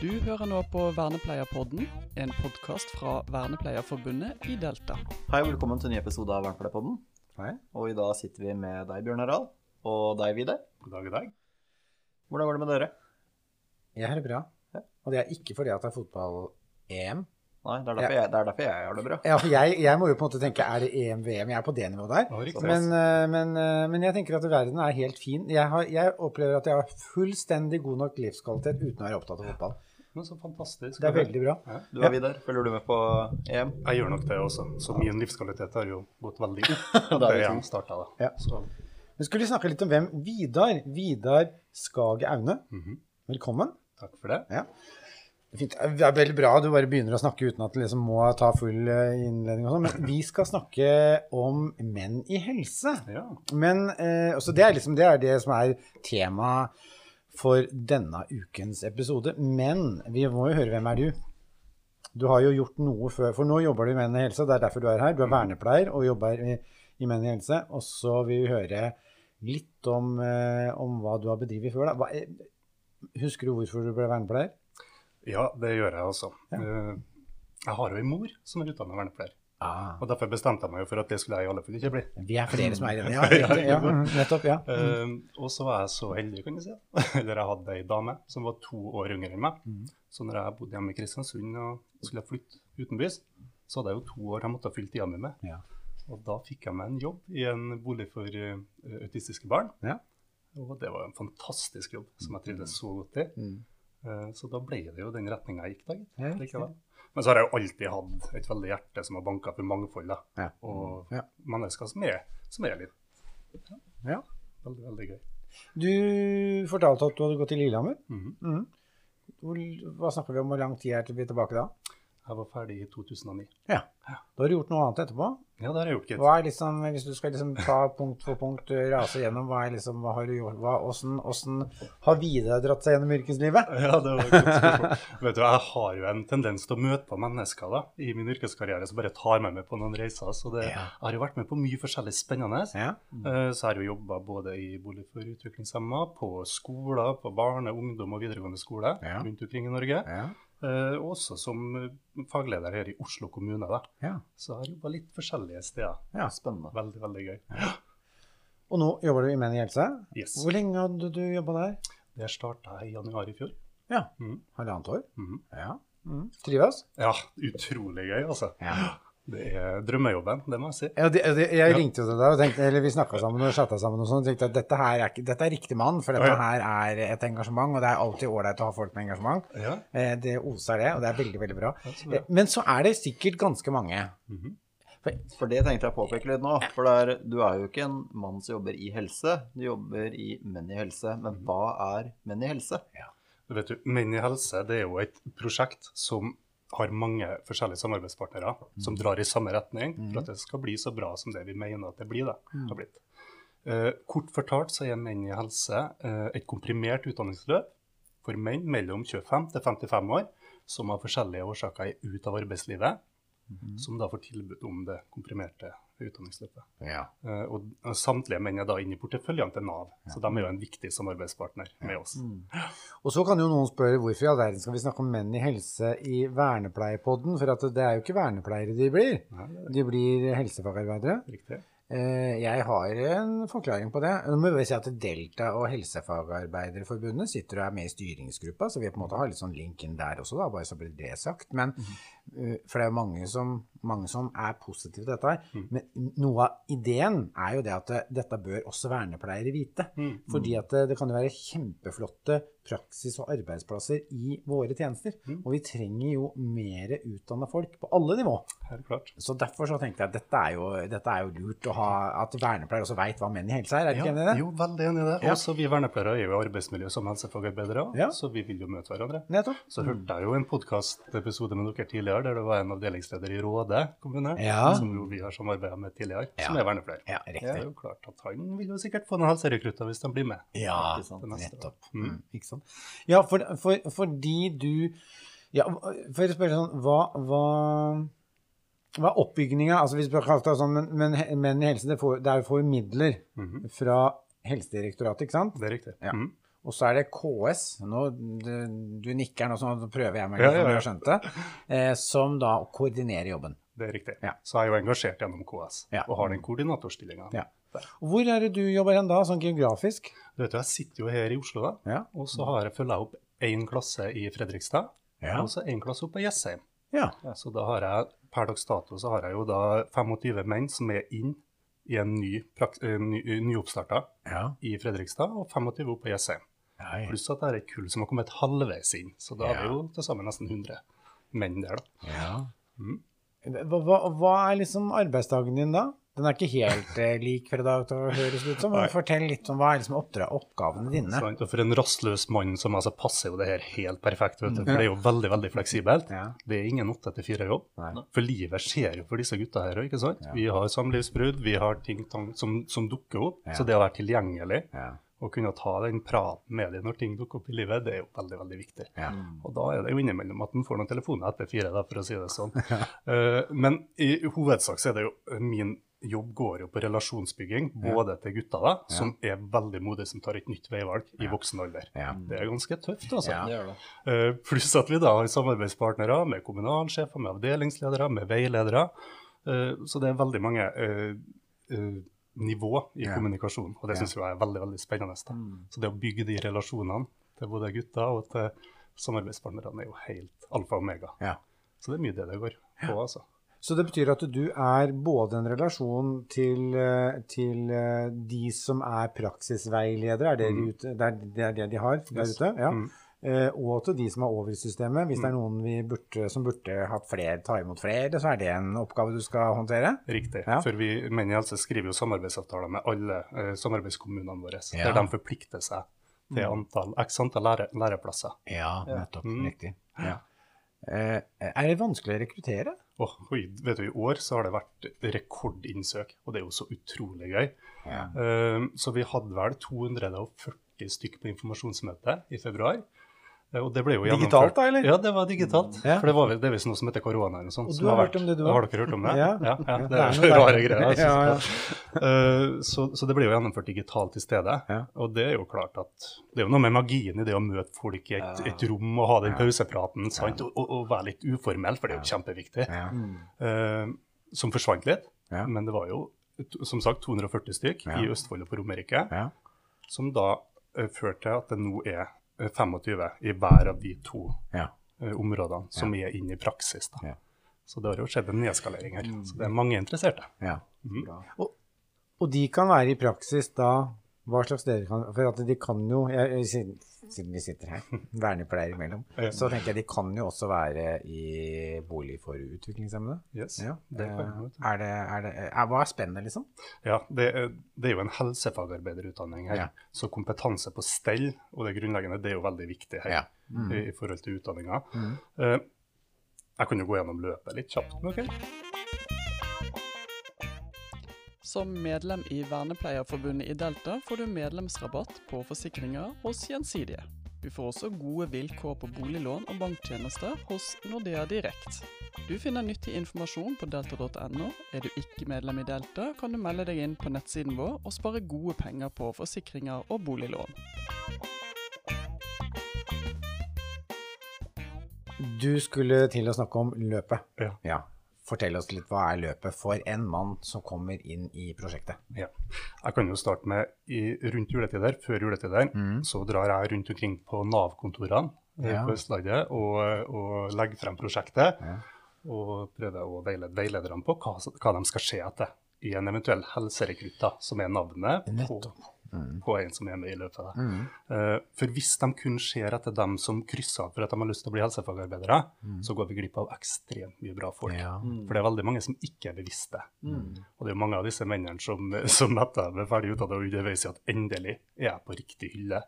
Du hører nå på Vernepleierpodden, en podkast fra Vernepleierforbundet i Delta. Hei og velkommen til en ny episode av Vernepleierpodden. Hei. Og i dag sitter vi med deg, Bjørn Harald, og deg, Vidar. God dag, god dag. Hvordan går det med dere? Jeg har det bra. Ja. Og det er ikke fordi at det er fotball-EM. Nei, det er derfor, jeg, det er derfor jeg har det bra. Ja, for jeg, jeg må jo på en måte tenke er det EM-VM? Jeg er på det nivået der. Men, eh, men, eh, men jeg tenker at verden er helt fin. Jeg, har, jeg opplever at jeg har fullstendig god nok livskvalitet uten å være opptatt av fotball. Men så fantastisk. Det er veldig bra. Ja. Du er Vidar, følger du med på EM? Jeg gjør nok det også. Så min livskvalitet har jo gått veldig opp. Da er vi to. starta da. Ja. Så, Men skulle snakke litt om hvem? Vidar. Vidar Skage Aune. mhm. Velkommen. Takk for det. Ja. Det er fint. Det er veldig bra du bare begynner å snakke uten at du liksom må ta full eh, innledning og sånn. Men vi skal snakke om menn i helse. Ja. Men eh, det er liksom det er det som er temaet for denne ukens episode. Men vi må jo høre hvem er du? Du har jo gjort noe før, for nå jobber du i Menn i helse. Det er derfor du er her. Du er vernepleier og jobber i, i Menn i helse. Og så vil vi høre litt om, eh, om hva du har bedrevet før. Hva, eh, husker du hvorfor du ble vernepleier? ja, det gjør jeg også. Ja. Eh, Jeg har jo en mor som er utdannet vernepleier. Ah, Og derfor bestemte jeg meg jo for at det skulle jeg i alle fall ikke bli. vi er flere som er enige. Ja, ja, mm, nettopp. Ja. Eh, og så var jeg så heldig, kan du si, eller jeg hadde ei dame som var to år yngre enn meg. Mm. Så når jeg bodde hjemme i Kristiansund og skulle flytte utenbys, så hadde jeg jo to år jeg måtte ha fylt tida mi med. Ja. Og da fikk jeg meg en jobb i en bolig for uh, autistiske barn. Ja. Og det var en fantastisk jobb som jeg trivdes så godt i. Mm. Eh, Så da ble det jo den retninga jeg gikk da, gitt. Likevel. Men så har jeg jo alltid hatt et veldig hjerte som har banka for mangfold, da. Ja. Og Ja. mennesker som er, som er litt Ja. veldig, veldig gøy. Du fortalte at du hadde gått til Lillehammer. Mm -hmm. mm. hva snakker vi om? Hvor lang tid er vi tilbake da? Jeg var ferdig i 2009. Ja. Da har du gjort noe annet etterpå. Ja, det har jeg gjort, gitt. Hva er liksom, Hvis du skal liksom ta punkt for punkt, rase gjennom, hva er liksom, hva har du gjort? Hva, hvordan, hvordan har Vidar dratt seg gjennom yrkeslivet? Ja, det var et godt spørsmål. Vet du, Jeg har jo en tendens til å møte på mennesker da, i min yrkeskarriere som bare tar meg med på noen reiser. Så det, Ja. jeg har jo vært med på mye forskjellig spennende. Ja. Mm. Så jeg har jo jobba både i bolig for utviklingshemma, på skoler, på barne-, ungdom og videregående skole Ja. rundt omkring i Norge. Ja. Eh, og også som eh, fagleder her i Oslo kommune. da. ja. Så jeg har jobba litt forskjellige steder. ja. Spennende. Veldig, veldig gøy. Og nå jobber du i Menig helse. Yes. Hvor lenge hadde du jobba der? Det starta i januar i fjor. Ja. Mm. Halvannet år? Mm. Ja. Mm. Trives? Ja, utrolig gøy, altså. Ja. Det er drømmejobben, det må jeg si. Ja, de, de, jeg Ja. ringte jo til deg, og tenkte, eller vi snakka sammen og chatta sammen, og sånn, og tenkte at dette her er, dette er riktig mann, for dette Ja, ja. her er et engasjement, og det er alltid ålreit å ha folk med engasjement. Ja, Eh, Det oser det, og det er veldig, veldig bra. så bra. Eh, Men så er det sikkert ganske mange. Mhm. For det tenkte jeg å påpeke litt nå. For det er, du er jo ikke en mann som jobber i helse, du jobber i Menn i helse. Men hva er Menn i helse? Vet du, Menn i helse det er jo et prosjekt som har mange forskjellige samarbeidspartnere som drar i samme retning for at det skal bli så bra som det vi mener at det blir. Blitt. Eh, kort fortalt så er Menn i helse uh, et komprimert utdanningsløp for menn mellom 25 til 55 år som av forskjellige årsaker er ute av arbeidslivet, som da får tilbud om det komprimerte utdanningsløpet. Ja. Eh, og samtlige menn er da inne i porteføljene til Nav, så de er jo en viktig samarbeidspartner med oss. Og så kan jo noen spørre hvorfor i all verden skal vi snakke om menn i helse i vernepleiepodden, for at det er jo ikke vernepleiere de blir. Nei, det De blir helsefagarbeidere. riktig. Eh, Jeg har en forklaring på det. Nå må vi si at Delta og Helsefagarbeiderforbundet sitter og er med i styringsgruppa, så vi på en måte har litt sånn link inn der også, da, bare så blir det sagt. Men, eh, For det er jo mange som, mange som er positive til dette her. Men noe av ideen er jo det at det, dette bør også vernepleiere vite. Mm. Fordi at det, det kan jo være kjempeflotte praksis- og arbeidsplasser i våre tjenester. Og vi trenger jo mer utdanna folk på alle nivå. Så derfor så tenkte jeg at dette er jo, dette er jo lurt å ha, at vernepleiere også veit hva menn i helse er. Er du ikke enig i det? Jo, veldig enig i det. Ja. Også vi vernepleiere er jo arbeidsmiljø som helsefagarbeidere, Ja. så vi vil jo møte hverandre. Nettopp. Så hørte jeg jo en podkastepisode med dere tidligere der det var en avdelingsleder i Råde kommune, Ja. som jo vi har samarbeida med tidligere, Ja. som er vernepleier. Ja, riktig. Det er jo klart at han vil jo sikkert få noen helserekrutter hvis han blir med. Ja, nettopp. Mm. Mm, ikke sant. Ja, for, for, fordi du Ja, for å spørre sånn Hva, hva, hva er oppbygninga altså Hvis vi kaller det sånn, men, men menn i helse, det, får, det er jo får midler -hmm. fra Helsedirektoratet, ikke sant? Det er riktig. Ja. Mm. Og så er det KS, nå, du, du nikker nå, så prøver jeg meg, Ja, litt, ja, om ja. jeg har skjønt det, eh, som da koordinerer jobben. Det er riktig. Ja. Så jeg er jo engasjert gjennom KS Ja. og har den koordinatorstillinga. Ja. Hvor er det du jobber hen da, sånn geografisk? Du vet jo, Jeg sitter jo her i Oslo, da, Ja. og så har jeg følga opp én klasse i Fredrikstad Ja. og så én klasse oppe på Jessheim. Ja. Så da har jeg per dags dato så har jeg jo da 25 menn som er inn i en ny, eh, ny, nyoppstarta Ja. i Fredrikstad, og 25 oppe på Jessheim. Pluss at det er et kull som har kommet halvveis inn. Så da er vi jo til sammen nesten 100 menn der, da. ja. Mm. Hva, hva, er liksom arbeidsdagen din da? Den er ikke helt eh, lik fra dag til år, høres det ut som. men Fortell litt om hva er liksom oppgavene dine. Så for en rastløs mann som altså passer jo det her helt perfekt, vet du. For det er jo veldig, veldig fleksibelt. Ja. Det er ingen 8-4-jobb. For livet skjer jo for disse gutta her òg, ikke sant. Ja. Vi har samlivsbrudd, vi har ting som, som dukker opp. Ja. Så det å være tilgjengelig Ja. og kunne ta den praten med dem når ting dukker opp i livet, det er jo veldig, veldig viktig. Ja. Og da er det jo innimellom at en får noen telefoner etter fire, da, for å si det sånn. uh, men i hovedsak så er det jo min jobb går jo på relasjonsbygging, både til gutta da, som er veldig modige, som tar et nytt veivalg i voksen alder. Ja. Det er ganske tøft, altså. Ja. Det det. Eh, pluss at vi da har samarbeidspartnere med kommunalsjefer, med avdelingsledere, med veiledere. Uh, så det er veldig mange uh, eh, nivå i Ja. kommunikasjon, og det syns jeg er veldig veldig spennende. Da. Så det å bygge de relasjonene til både gutter og til samarbeidspartnerne er jo helt alfa og omega. Ja. Så det er mye det det går på, altså. Så det betyr at du er både en relasjon til, eh, til eh, de som er praksisveiledere, er det, de ute, det, er, det er det de har der Yes. ute? Ja. Mm. Eh, og til de som er over i systemet. Hvis det er noen vi burde, som burde hatt flere, ta imot flere, så er det en oppgave du skal håndtere? Riktig. Ja. For vi Menn i helse skriver jo samarbeidsavtaler med alle eh, samarbeidskommunene våre, Ja. der de forplikter seg til antall, x antall lære, læreplasser. Ja, nettopp. Mm. Riktig. Ja. Eh, er det vanskelig å rekruttere? Oh, oi, vet du, I år så har det vært rekordinnsøk, og det er jo så utrolig gøy. Ja. Eh, så vi hadde vel 240 stykk på informasjonsmøte i februar. Eh, Og det ble jo Digitalt gjennomført- da, eller? Ja, det var digitalt. Ja. For det var det er visst noe som heter korona eller noe sånt. Og du har har hørt om det, du Har også? dere hørt om det? Ja. ja, Ja, det er er rare greier. Eh, så, så det ble jo gjennomført digitalt i stedet. Og det er jo klart at det er jo noe med magien i det å møte folk i et, et rom og ha den pausepraten sant? Og, og, og være litt uformell, for det er jo kjempeviktig. Ja. Eh, som forsvant litt. Men det var jo som sagt 240 stykk i Østfold og på Romerike, som da uh, førte til at det nå er 25 i hver av de to Ja. eh, områdene som er inne i praksis. Da. Ja. Så det har jo skjedd en nedskalering her. Så det er mange interesserte. Ja. Mm. Og, og de kan være i praksis da hva slags dere kan For at de kan jo jeg, jeg, siden, vi sitter her, vernepleiere imellom, så tenker jeg de kan jo også være i bolig for utviklingshemmede. Yes, Ja. det Eh, jeg, er det, er det, er, hva er spennende, liksom? Ja, det, er- det er jo en helsefagarbeiderutdanning her. Ja. Så kompetanse på stell og det grunnleggende det er jo veldig viktig her Ja. Mm. i, i forhold til utdanninga. Eh, jeg kan jo gå gjennom løpet litt kjapt. men ok? Som medlem i Vernepleierforbundet i Delta får du medlemsrabatt på forsikringer hos Gjensidige. Du får også gode vilkår på boliglån og banktjenester hos Nordea Direkt. Du finner nyttig informasjon på delta.no. Er du ikke medlem i Delta, kan du melde deg inn på nettsiden vår og spare gode penger på forsikringer og boliglån. Du skulle til å snakke om løpet. Ja. Fortell oss litt, hva er løpet for en mann som kommer inn i prosjektet? Ja. Jeg kan jo starte med i, rundt juletider, før juletider, så drar jeg rundt omkring på Nav-kontorene eh, Ja. på Østlandet og, og legger frem prosjektet. Ja. Og prøver å veilede veilederne på hva, hva de skal se etter i en eventuell helserekrutt, som er navnet på, På en som er med i løpet. Da. Mm. Uh, for hvis de kun ser etter dem som krysser av for at de har lyst til å bli helsefagarbeidere, så går vi glipp av ekstremt mye bra folk. Ja. For det er veldig mange som ikke er bevisste. Og det er jo mange av disse mennene som, som etter at de er ferdig utdannet og underveis i at endelig er jeg på riktig hylle.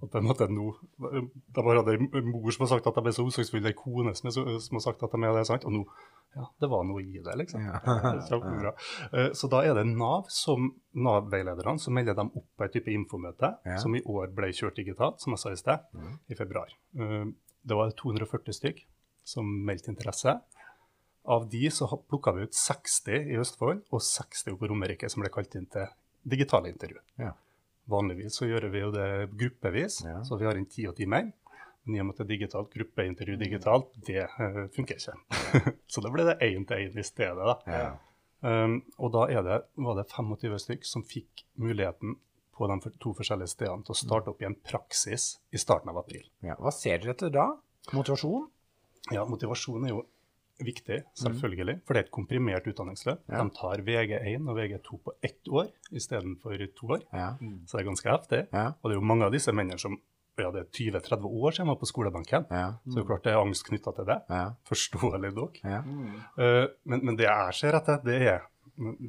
Og på en måte nå, De har hatt en mor som har sagt at de er så omsorgsfulle, en kone som, er så, som har sagt at de er det, sant? og nå ja, det var noe i det, liksom. Ja. Eh, Så da er det Nav som Nav-veilederne som melder dem opp på et type infomøte, Ja. som i år ble kjørt digitalt, som jeg sa i sted, i februar. Eh, Det var 240 stykk som meldte interesse. Av de så plukka vi ut 60 i Østfold og 60 på Romerike som ble kalt inn til digitale intervju. Ja. Vanligvis så gjør vi jo det gruppevis, så vi har en ti og ti menn. Men i og med at det er digitalt, gruppeintervju digitalt, det uh, funker ikke. så da ble det én til én i stedet. da. Ja. Um, og da er det, var det 25 stykk som fikk muligheten på de to forskjellige stedene til å starte opp i en praksis i starten av april. Ja. Hva ser dere etter da? Motivasjon? Ja, motivasjon er jo viktig, selvfølgelig, for det er et komprimert utdanningsløp. Ja. De tar VG1 og VG2 på ett år istedenfor to år, Ja. så det er ganske heftig. Ja. Og det er jo mange av disse mennene som ja, det er 20-30 år siden jeg var på skolebenken, Ja. så det er klart det er angst knytta til det. Ja. Forståelig nok. Ja. Uh, men, men det jeg ser etter, det er,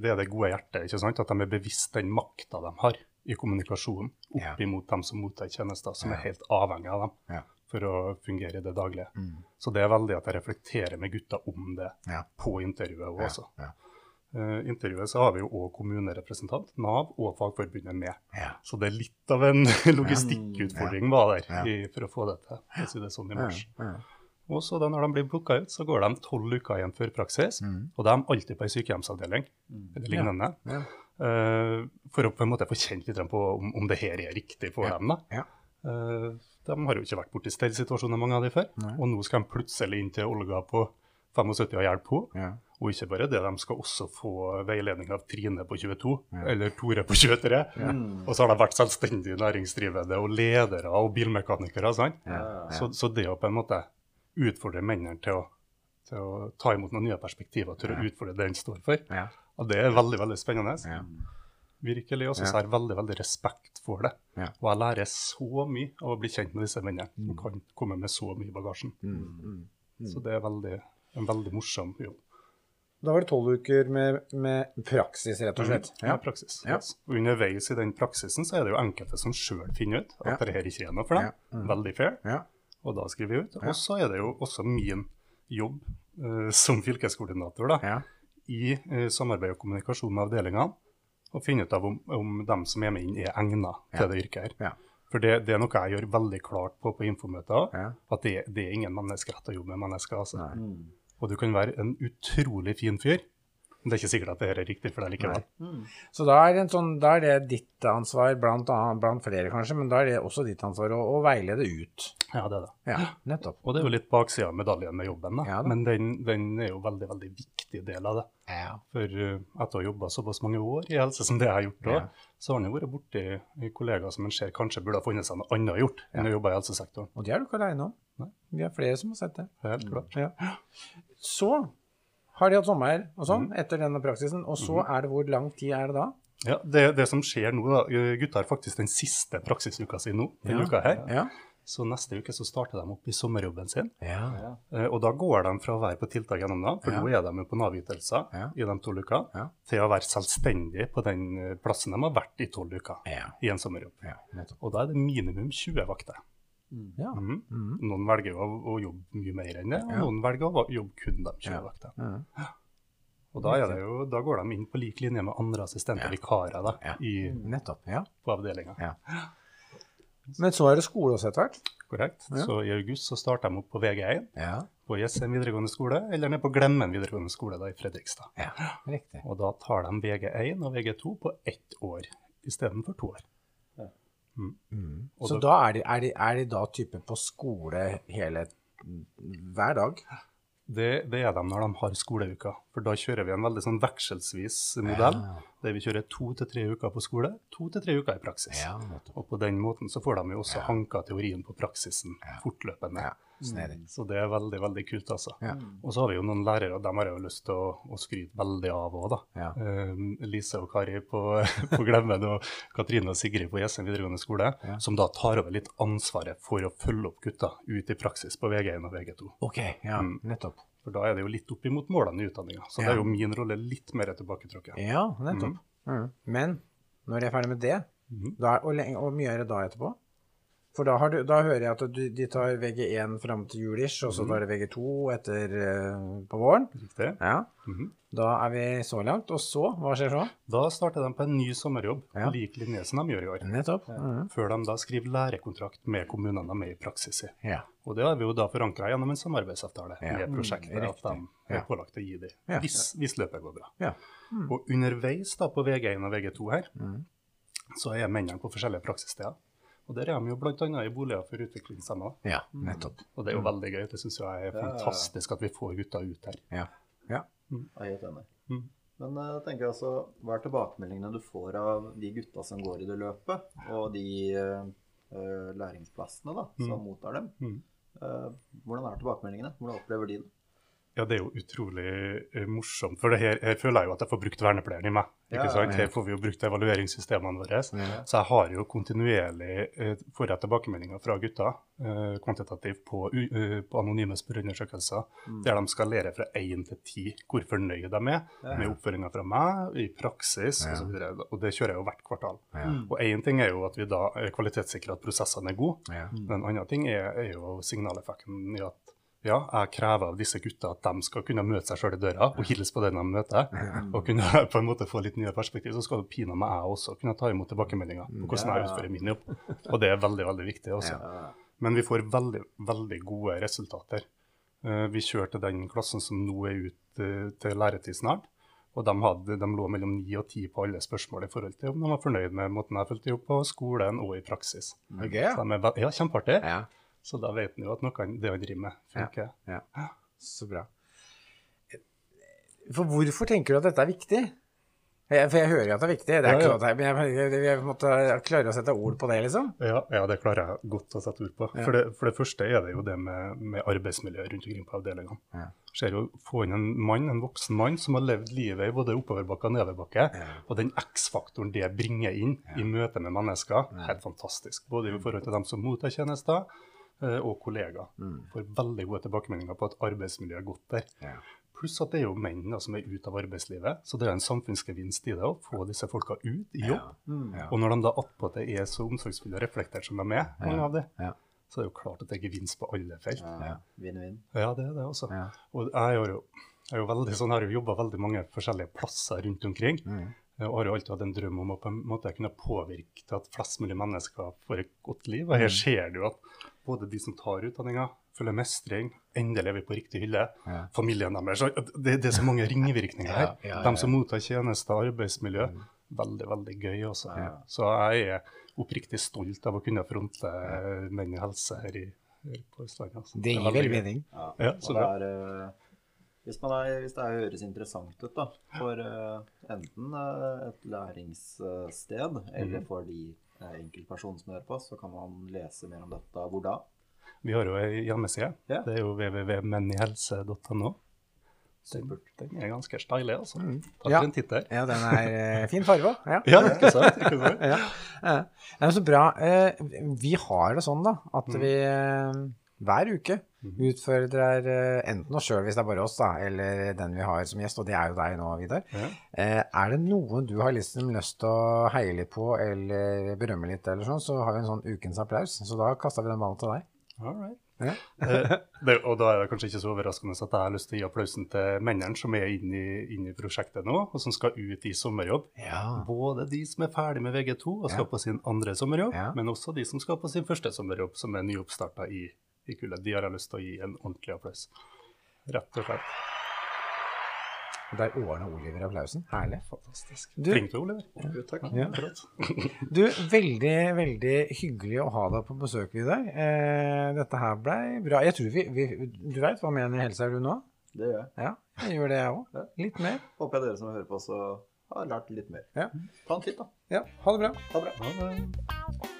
det er det gode hjertet. ikke sant? At de er bevisst den makta de har i kommunikasjonen opp imot dem som mottar tjenester, som er helt avhengig av dem for å fungere i det daglige. Mm. Så det er veldig at jeg reflekterer med gutta om det på intervjuet også. Ja. Eh, intervjuet så har vi jo òg kommunerepresentant, Nav og Fagforbundet med. Ja. Så det er litt av en logistikkutfordring var der Ja. i, for å få det til, si det sånn i mars. Ja. Og så da når de blir plukka ut, så går de tolv uker igjen før praksis. Mm. Og da er de alltid på ei sykehjemsavdeling eller lignende. Ja. eh, for å på en måte få kjent litt på om, om det her er riktig for dem. da. Ja. Eh, de har jo ikke vært borti stellsituasjoner, mange av de før. Nei. Og nå skal de plutselig inn til Olga på 75 og hjelpe henne. Ja. Og ikke bare det, de skal også få veiledning av Trine på 22, Ja. eller Tore på 23. Og så har de vært selvstendig næringsdrivende og ledere og bilmekanikere. sant? Ja. Så, så det å på en måte utfordre mennene til å, til å ta imot noen nye perspektiver, til å utfordre det en står for, Ja. og det er veldig veldig spennende. Ja. Virkelig. Og så har jeg veldig veldig respekt for det. Ja. Og jeg lærer så mye av å bli kjent med disse mennene. som kan komme med så mye i bagasjen. Mm. Mm. Så det er veldig, en veldig morsom jobb. Da var det tolv uker med, med praksis, rett og slett. Ja, praksis. Ja. Yes. Og underveis i den praksisen så er det jo enkelte som sjøl finner ut at Ja. dette her ikke er noe for dem. Ja. Mm. Veldig fair. Ja. Og da skriver vi ut. Og så er det jo også min jobb uh, som fylkeskoordinator da, Ja. i uh, samarbeid og kommunikasjon med avdelingene å finne ut av om, om dem som er med inn, er egnet Ja. til det yrket her. Ja. For det, det er noe jeg gjør veldig klart på på infomøter, Ja. at det, det er ingen menneskerett å jobbe med mennesker. Altså. Nei. Og du kan være en utrolig fin fyr, men det er ikke sikkert at det her er riktig for deg likevel. Så da er, en sånn, da er det ditt ansvar, blant, annet, blant flere kanskje, men da er det også ditt ansvar å, å veilede ut. Ja, det er det. Ja, nettopp. Og det er jo litt baksida av medaljen med jobben, da. Ja da. men den, den er jo veldig veldig viktig del av det. Ja. For uh, etter å ha jobba såpass mange år i helse som det jeg har gjort, da, så har han jo vært borti kollegaer som en ser kanskje burde ha funnet seg noe annet gjort enn å jobbe i helsesektoren. Og det er du ikke aleine om. Vi er flere som har sett det. Helt klart. Ja. Så har de hatt sommer og sånn etter denne praksisen, og så er det hvor lang tid er det da? Ja, det, det som skjer nå, da, gutta har faktisk den siste praksisuka si nå, denne Ja. uka her. Ja. Så neste uke så starter de opp i sommerjobben sin. Ja. Eh, Og da går de fra å være på tiltak gjennom Nav, for nå er de jo på Nav-ytelser i de tolv ukene, til å være selvstendig på den eh, plassen de har vært i tolv uker i en sommerjobb. ja. Og da er det minimum 20 vakter. Ja. Mm. Mm. Noen velger jo å, å jobbe mye mer enn det, og Ja. noen velger å jobbe kun de 20 Ja. vaktene. Mhm. Og da, er det jo, da går de inn på lik linje med andre assistenter, Ja. vikarer, da, Ja. i, Nettopp. Ja. på avdelinga. Ja. Men så er det skole også etter hvert. Korrekt. Ja. Så i august så starter de opp på VG1 Ja. på Jessheim videregående skole, eller ned på Glemmen videregående skole da i Fredrikstad. ja. Og da tar de VG1 og VG2 på ett år istedenfor to år. Mhm. Og Så da- er de, er, de, er de da type på skole hele hver dag? Det, det er de når de har skoleuka, for da kjører vi en veldig sånn vekselsvis modell, Ja. der vi kjører to til tre uker på skole, to til tre uker i praksis. Ja. Og på den måten så får de jo også Ja. hanka teorien på praksisen fortløpende. Snedig. Så det er veldig, veldig kult, altså. Ja. Og så har vi jo noen lærere, og dem har jeg jo lyst til å, å skryte veldig av òg, da. Ja. Um, Lise og Kari på, på Glemmen og Katrine og Sigrid på Jessheim videregående skole, Ja. som da tar over litt ansvaret for å følge opp gutta ut i praksis på VG1 og VG2. Ok, ja, Mm. nettopp. For da er det jo litt opp imot målene i utdanninga. Så Ja. det er jo min rolle litt mer tilbaketrukket. Ja, nettopp. Mhm. Men når jeg er ferdig med det, Mhm. da er, og, og mye er det da etterpå? For da, har du, da hører jeg at du, de tar VG1 fram til julish, og så tar de VG2 etter uh, på våren. Riktig. Ja. Mhm. Da er vi så langt. Og så, hva skjer så? Da starter de på en ny sommerjobb, Ja. lik som de gjør i år. Nettopp. Mhm. Før de da skriver lærekontrakt med kommunene de er i praksis i. Ja. Og det har vi jo da forankra gjennom en samarbeidsavtale Ja. med prosjektet. Mm, at de er pålagt å gi det hvis, hvis løpet går bra. Ja. Og underveis da på VG1 og VG2 her, Mhm. så er mennene på forskjellige praksissteder. Og der er de jo bl.a. i boliger for utviklingshemmede. Ja, nettopp. Og det er jo veldig gøy. Det syns jeg er fantastisk at vi får gutta ut her. Ja. ja. Jeg er helt enig. Mm. Men eh, jeg tenker altså, hva er tilbakemeldingene du får av de gutta som går i det løpet, og de eh, eh, læringsplassene da, som Mm. mottar dem? Mm. Eh, hvordan er tilbakemeldingene? Hvordan opplever de det? Ja, det er jo utrolig eh, morsomt. For det her, her føler jeg jo at jeg får brukt vernepleieren i meg. ikke Ja, sant? Her får vi jo brukt evalueringssystemene våre. Ja. Så jeg har jo kontinuerlig eh, får jeg tilbakemeldinger fra gutter eh, kvantitativt på, uh, på anonyme spørreundersøkelser, der de skal lære fra 1 til 10 hvor fornøyd de er Ja. med oppføringa fra meg, i praksis Ja. osv. Og, og det kjører jeg jo hvert kvartal. Ja. Og én ting er jo at vi da eh, kvalitetssikrer at prosessene er gode, Ja. men en annen ting er, er jo signaleffekten i at ja, jeg krever av disse gutta at de skal kunne møte seg sjøl i døra og hilse på den de møter. Og kunne på en måte få litt nye perspektiv. Så skal pinadø jeg også kunne ta imot tilbakemeldinger på hvordan jeg utfører min jobb. Og det er veldig, veldig viktig også. Men vi får veldig, veldig gode resultater. Eh, Vi kjørte den klassen som nå er ute eh, til læretid snart. Og de, hadde, de lå mellom 9 og 10 på alle spørsmål i forhold til om de var fornøyd med måten jeg fulgte opp på skolen og i praksis. Okay, ja. Så de er, ja, kjempeartig. ja. Så da vet en jo at noe det han driver med, funker. Ja, så bra. For hvorfor tenker du at dette er viktig? Jeg, for jeg hører jo at det er viktig, det er Ja, ja. sånn men jeg, jeg, jeg, måtte klare å sette ord på det, liksom. Ja, ja, det klarer jeg godt å sette ord på. Ja. For, det, for det første er det jo det med, med arbeidsmiljøet rundt omkring på avdelingene. Ja. Ser jo få inn en mann, en voksen mann som har levd livet i både oppoverbakke og nedoverbakke. Ja. Og den X-faktoren det bringer inn i møte med mennesker, helt fantastisk. Både i forhold til dem som mottar tjenester, og kollegaer. Mm. Får veldig gode tilbakemeldinger på at arbeidsmiljøet er godt der. Ja. Pluss at det er jo menn da, som er ute av arbeidslivet, så det er en samfunnsgevinst i det å få disse folka ut i jobb. Ja. Og når de da attpåtil er så omsorgsfulle og reflektert som de er, mange av de, Ja. så er det jo klart at det er gevinst på alle felt. Ja. Vinn-vinn. Ja, det er det også. Ja. Og jeg har jo, jeg er jo veldig sånn, jeg har jo jobba veldig mange forskjellige plasser rundt omkring. Mm. Og har jo alltid hatt en drøm om å på en måte kunne påvirke til at flest mulig mennesker får et godt liv. Og her Mm. ser du at både de som tar utdanninga, føler mestring, endelig er vi på riktig hylle, Ja. familien deres det, det er så mange ringvirkninger her. Ja, ja, ja. De som mottar tjenester, arbeidsmiljø. Veldig, veldig gøy også. Ja. Så jeg er oppriktig stolt av å kunne fronte menn i helse her, i, her på Østlandet. altså. Det gir vel mening. Ja. Ja, så det bra. er, eh, hvis, man er, hvis det høres interessant ut da, for uh, enten uh, et læringssted, eller Mhm. for de enkeltpersoner som hører på, så kan man lese mer om dette. Hvor da? Vi har jo ei hjemmeside. Ja. Det er jo www.mennihelse.no. Den, den er ganske stilig, altså. Mm. Takk Ja. en titt der. Ja, den er eh, fin farge òg. Ja. Ja, ikke sant? Ikke sant? ja. ja. Så bra. Eh, vi har det sånn, da, at Mm. vi eh, hver uke Mhm. utfordrer eh, enten oss sjøl, hvis det er bare oss, da, eller den vi har som gjest, og det er jo deg nå, Vidar. Ja. Eh, er det noen du har liksom lyst til å heie litt på eller berømme litt, eller sånn, så har vi en sånn ukens applaus. Så da kaster vi den ballen til deg. All right. Ja. Eh, det, og da er det kanskje ikke så overraskende at jeg har lyst til å gi applausen til mennene som er inne i, inn i prosjektet nå, og som skal ut i sommerjobb. Ja. Både de som er ferdig med VG2 og skal Ja. på sin andre sommerjobb, men også de som skal på sin første sommerjobb, som er nyoppstarta i, i kullet. De har jeg lyst til å gi en ordentlig applaus. Rett og slett. Der ordna Oliver applausen. Herlig. Fantastisk. Du- Flink du, Oliver. Ja. takk. Ja. Du, veldig, veldig hyggelig å ha deg på besøk, Vidar. Eh, dette her blei bra. Jeg tror vi, vi Du veit hva mener helse er du nå? Det gjør jeg. Ja, jeg gjør det, jeg òg. Ja. Litt mer. Håper jeg dere som hører på, så har lært litt mer. Ja. Ta en titt, da. Ja, ha det bra. Ha det bra. Ha det-